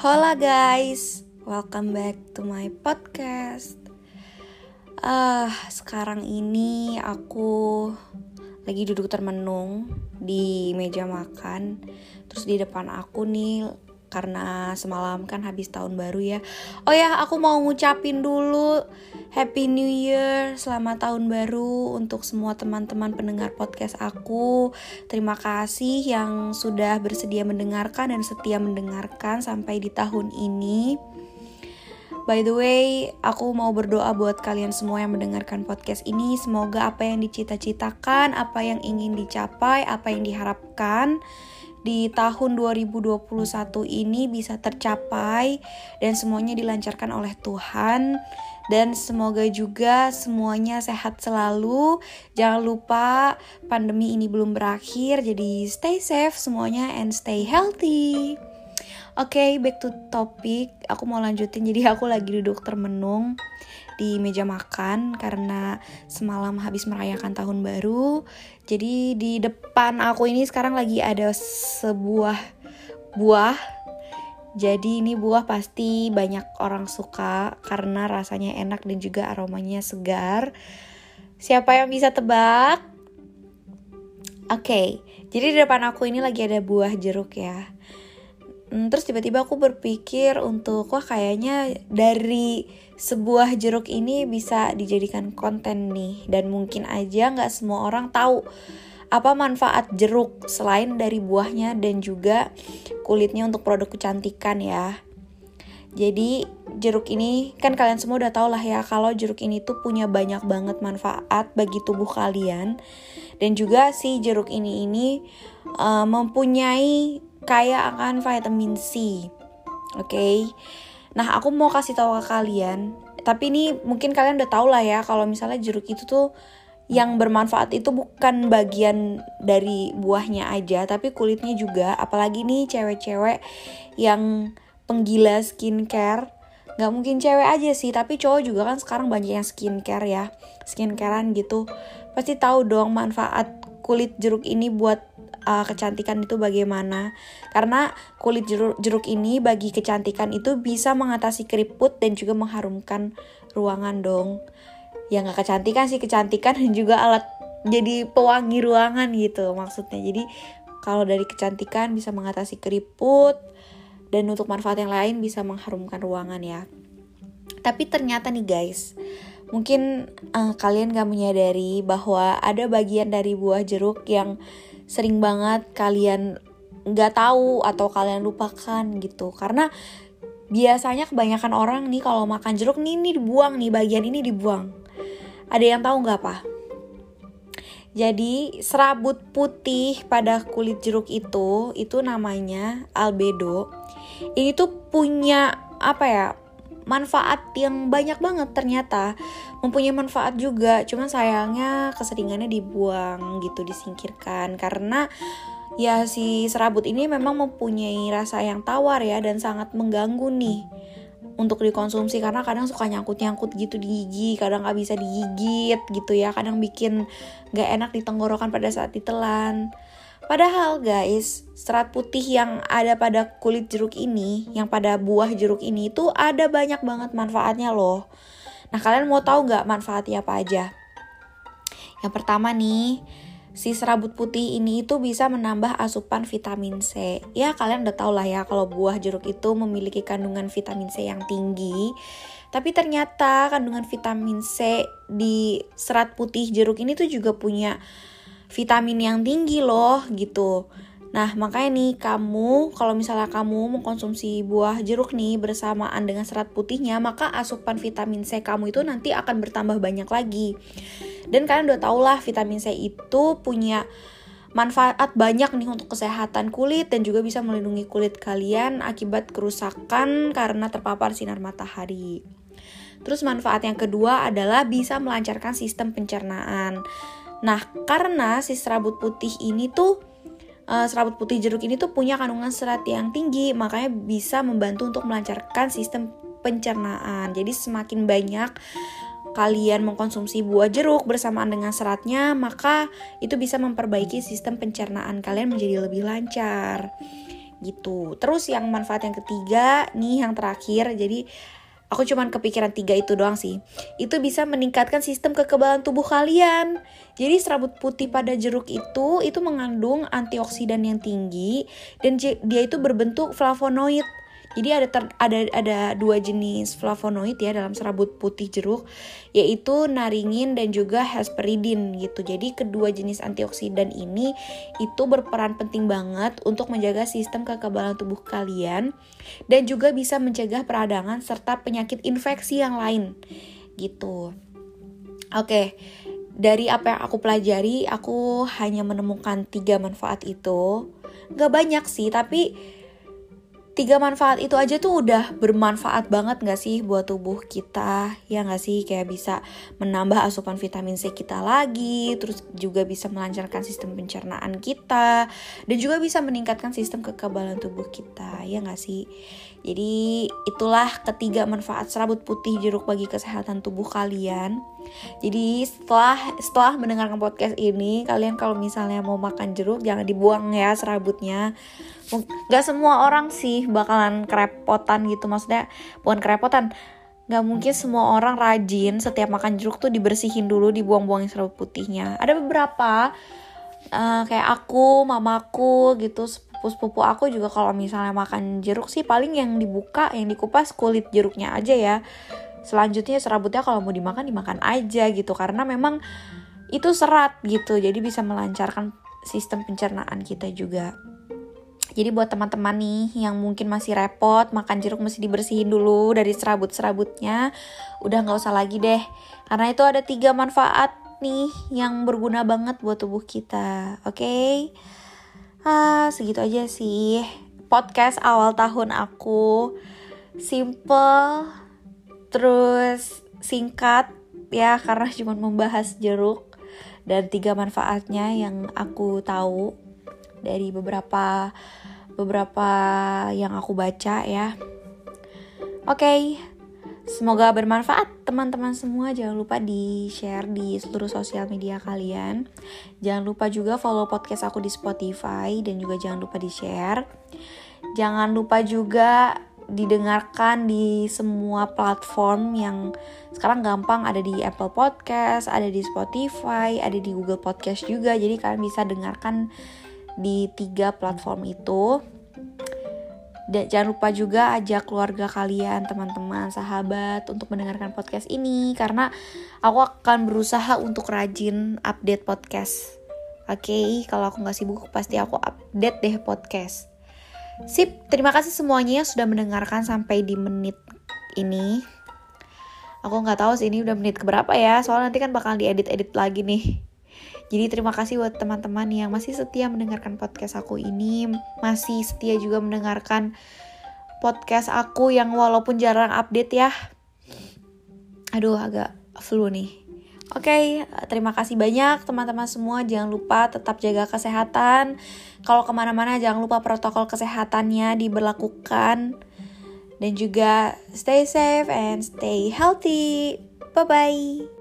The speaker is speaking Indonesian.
Hola guys, welcome back to my podcast. Uh, sekarang ini aku lagi duduk termenung di meja makan. Terus di depan aku nih karena semalam kan habis tahun baru ya. Oh ya, aku mau ngucapin dulu Happy New Year, selamat tahun baru untuk semua teman-teman pendengar podcast aku. Terima kasih yang sudah bersedia mendengarkan dan setia mendengarkan sampai di tahun ini. By the way, aku mau berdoa buat kalian semua yang mendengarkan podcast ini. Semoga apa yang dicita-citakan, apa yang ingin dicapai, apa yang diharapkan di tahun 2021 ini bisa tercapai dan semuanya dilancarkan oleh Tuhan dan semoga juga semuanya sehat selalu. Jangan lupa pandemi ini belum berakhir jadi stay safe semuanya and stay healthy. Oke, okay, back to topic. Aku mau lanjutin jadi aku lagi duduk termenung di meja makan karena semalam habis merayakan tahun baru. Jadi di depan aku ini sekarang lagi ada sebuah buah. Jadi ini buah pasti banyak orang suka karena rasanya enak dan juga aromanya segar. Siapa yang bisa tebak? Oke, okay, jadi di depan aku ini lagi ada buah jeruk ya. Hmm, terus tiba-tiba aku berpikir untuk wah kayaknya dari sebuah jeruk ini bisa dijadikan konten nih dan mungkin aja nggak semua orang tahu apa manfaat jeruk selain dari buahnya dan juga kulitnya untuk produk kecantikan ya. Jadi jeruk ini kan kalian semua udah tau lah ya kalau jeruk ini tuh punya banyak banget manfaat bagi tubuh kalian dan juga si jeruk ini ini uh, mempunyai kaya akan vitamin C. Oke. Okay? Nah, aku mau kasih tahu ke kalian, tapi ini mungkin kalian udah tau lah ya kalau misalnya jeruk itu tuh yang bermanfaat itu bukan bagian dari buahnya aja, tapi kulitnya juga. Apalagi nih cewek-cewek yang penggila skincare. Gak mungkin cewek aja sih, tapi cowok juga kan sekarang banyak yang skincare ya, skincarean gitu. Pasti tahu dong manfaat kulit jeruk ini buat uh, kecantikan itu bagaimana? Karena kulit jeruk, jeruk ini bagi kecantikan itu bisa mengatasi keriput dan juga mengharumkan ruangan dong. Ya nggak kecantikan sih kecantikan dan juga alat jadi pewangi ruangan gitu maksudnya. Jadi kalau dari kecantikan bisa mengatasi keriput dan untuk manfaat yang lain bisa mengharumkan ruangan ya. Tapi ternyata nih guys mungkin uh, kalian gak menyadari bahwa ada bagian dari buah jeruk yang sering banget kalian nggak tahu atau kalian lupakan gitu. Karena biasanya kebanyakan orang nih kalau makan jeruk nih ini dibuang nih bagian ini dibuang. Ada yang tahu nggak apa jadi serabut putih pada kulit jeruk itu itu namanya albedo. Ini tuh punya apa ya manfaat yang banyak banget ternyata. Mempunyai manfaat juga cuman sayangnya keseringannya dibuang gitu disingkirkan. Karena ya si serabut ini memang mempunyai rasa yang tawar ya dan sangat mengganggu nih untuk dikonsumsi. Karena kadang suka nyangkut-nyangkut gitu di gigi, kadang nggak bisa digigit gitu ya, kadang bikin nggak enak di tenggorokan pada saat ditelan. Padahal guys, serat putih yang ada pada kulit jeruk ini, yang pada buah jeruk ini itu ada banyak banget manfaatnya loh. Nah kalian mau tahu nggak manfaatnya apa aja? Yang pertama nih, si serabut putih ini itu bisa menambah asupan vitamin C. Ya kalian udah tau lah ya kalau buah jeruk itu memiliki kandungan vitamin C yang tinggi. Tapi ternyata kandungan vitamin C di serat putih jeruk ini tuh juga punya vitamin yang tinggi loh gitu. Nah, makanya nih kamu kalau misalnya kamu mengkonsumsi buah jeruk nih bersamaan dengan serat putihnya, maka asupan vitamin C kamu itu nanti akan bertambah banyak lagi. Dan kalian udah tau lah vitamin C itu punya manfaat banyak nih untuk kesehatan kulit dan juga bisa melindungi kulit kalian akibat kerusakan karena terpapar sinar matahari. Terus manfaat yang kedua adalah bisa melancarkan sistem pencernaan. Nah, karena si serabut putih ini tuh uh, serabut putih jeruk ini tuh punya kandungan serat yang tinggi, makanya bisa membantu untuk melancarkan sistem pencernaan. Jadi semakin banyak kalian mengkonsumsi buah jeruk bersamaan dengan seratnya, maka itu bisa memperbaiki sistem pencernaan kalian menjadi lebih lancar. gitu. Terus yang manfaat yang ketiga nih yang terakhir jadi aku cuman kepikiran tiga itu doang sih. Itu bisa meningkatkan sistem kekebalan tubuh kalian. Jadi serabut putih pada jeruk itu itu mengandung antioksidan yang tinggi dan dia itu berbentuk flavonoid jadi ada ter, ada ada dua jenis flavonoid ya dalam serabut putih jeruk yaitu naringin dan juga hesperidin gitu. Jadi kedua jenis antioksidan ini itu berperan penting banget untuk menjaga sistem kekebalan tubuh kalian dan juga bisa mencegah peradangan serta penyakit infeksi yang lain gitu. Oke, dari apa yang aku pelajari, aku hanya menemukan tiga manfaat itu. Gak banyak sih, tapi tiga manfaat itu aja tuh udah bermanfaat banget gak sih buat tubuh kita? Ya gak sih? Kayak bisa menambah asupan vitamin C kita lagi terus juga bisa melancarkan sistem pencernaan kita dan juga bisa meningkatkan sistem kekebalan tubuh kita. Ya gak sih? Jadi itulah ketiga manfaat serabut putih jeruk bagi kesehatan tubuh kalian jadi setelah setelah mendengarkan podcast ini kalian kalau misalnya mau makan jeruk jangan dibuang ya serabutnya. Gak semua orang sih bakalan kerepotan gitu. Maksudnya bukan kerepotan. Gak mungkin semua orang rajin setiap makan jeruk tuh dibersihin dulu dibuang-buangin serabut putihnya. Ada beberapa uh, kayak aku mamaku gitu sepupu-sepupu aku juga kalau misalnya makan jeruk sih paling yang dibuka yang dikupas kulit jeruknya aja ya selanjutnya serabutnya kalau mau dimakan dimakan aja gitu karena memang itu serat gitu jadi bisa melancarkan sistem pencernaan kita juga jadi buat teman-teman nih yang mungkin masih repot makan jeruk mesti dibersihin dulu dari serabut-serabutnya, udah nggak usah lagi deh. Karena itu ada tiga manfaat nih yang berguna banget buat tubuh kita. Oke, okay? ah segitu aja sih podcast awal tahun aku. Simple, terus singkat ya karena cuma membahas jeruk dan tiga manfaatnya yang aku tahu dari beberapa beberapa yang aku baca ya. Oke. Okay. Semoga bermanfaat teman-teman semua. Jangan lupa di-share di seluruh sosial media kalian. Jangan lupa juga follow podcast aku di Spotify dan juga jangan lupa di-share. Jangan lupa juga didengarkan di semua platform yang sekarang gampang ada di Apple Podcast, ada di Spotify, ada di Google Podcast juga. Jadi kalian bisa dengarkan di tiga platform itu. Dan jangan lupa juga ajak keluarga kalian, teman-teman, sahabat untuk mendengarkan podcast ini karena aku akan berusaha untuk rajin update podcast. Oke, okay? kalau aku nggak sibuk pasti aku update deh podcast. Sip, terima kasih semuanya yang sudah mendengarkan sampai di menit ini. Aku nggak tahu sih ini udah menit keberapa ya, soalnya nanti kan bakal diedit-edit lagi nih. Jadi terima kasih buat teman-teman yang masih setia mendengarkan podcast aku ini, masih setia juga mendengarkan podcast aku yang walaupun jarang update ya. Aduh agak flu nih. Oke, okay, terima kasih banyak teman-teman semua. Jangan lupa tetap jaga kesehatan. Kalau ke mana-mana jangan lupa protokol kesehatannya diberlakukan. Dan juga stay safe and stay healthy. Bye-bye.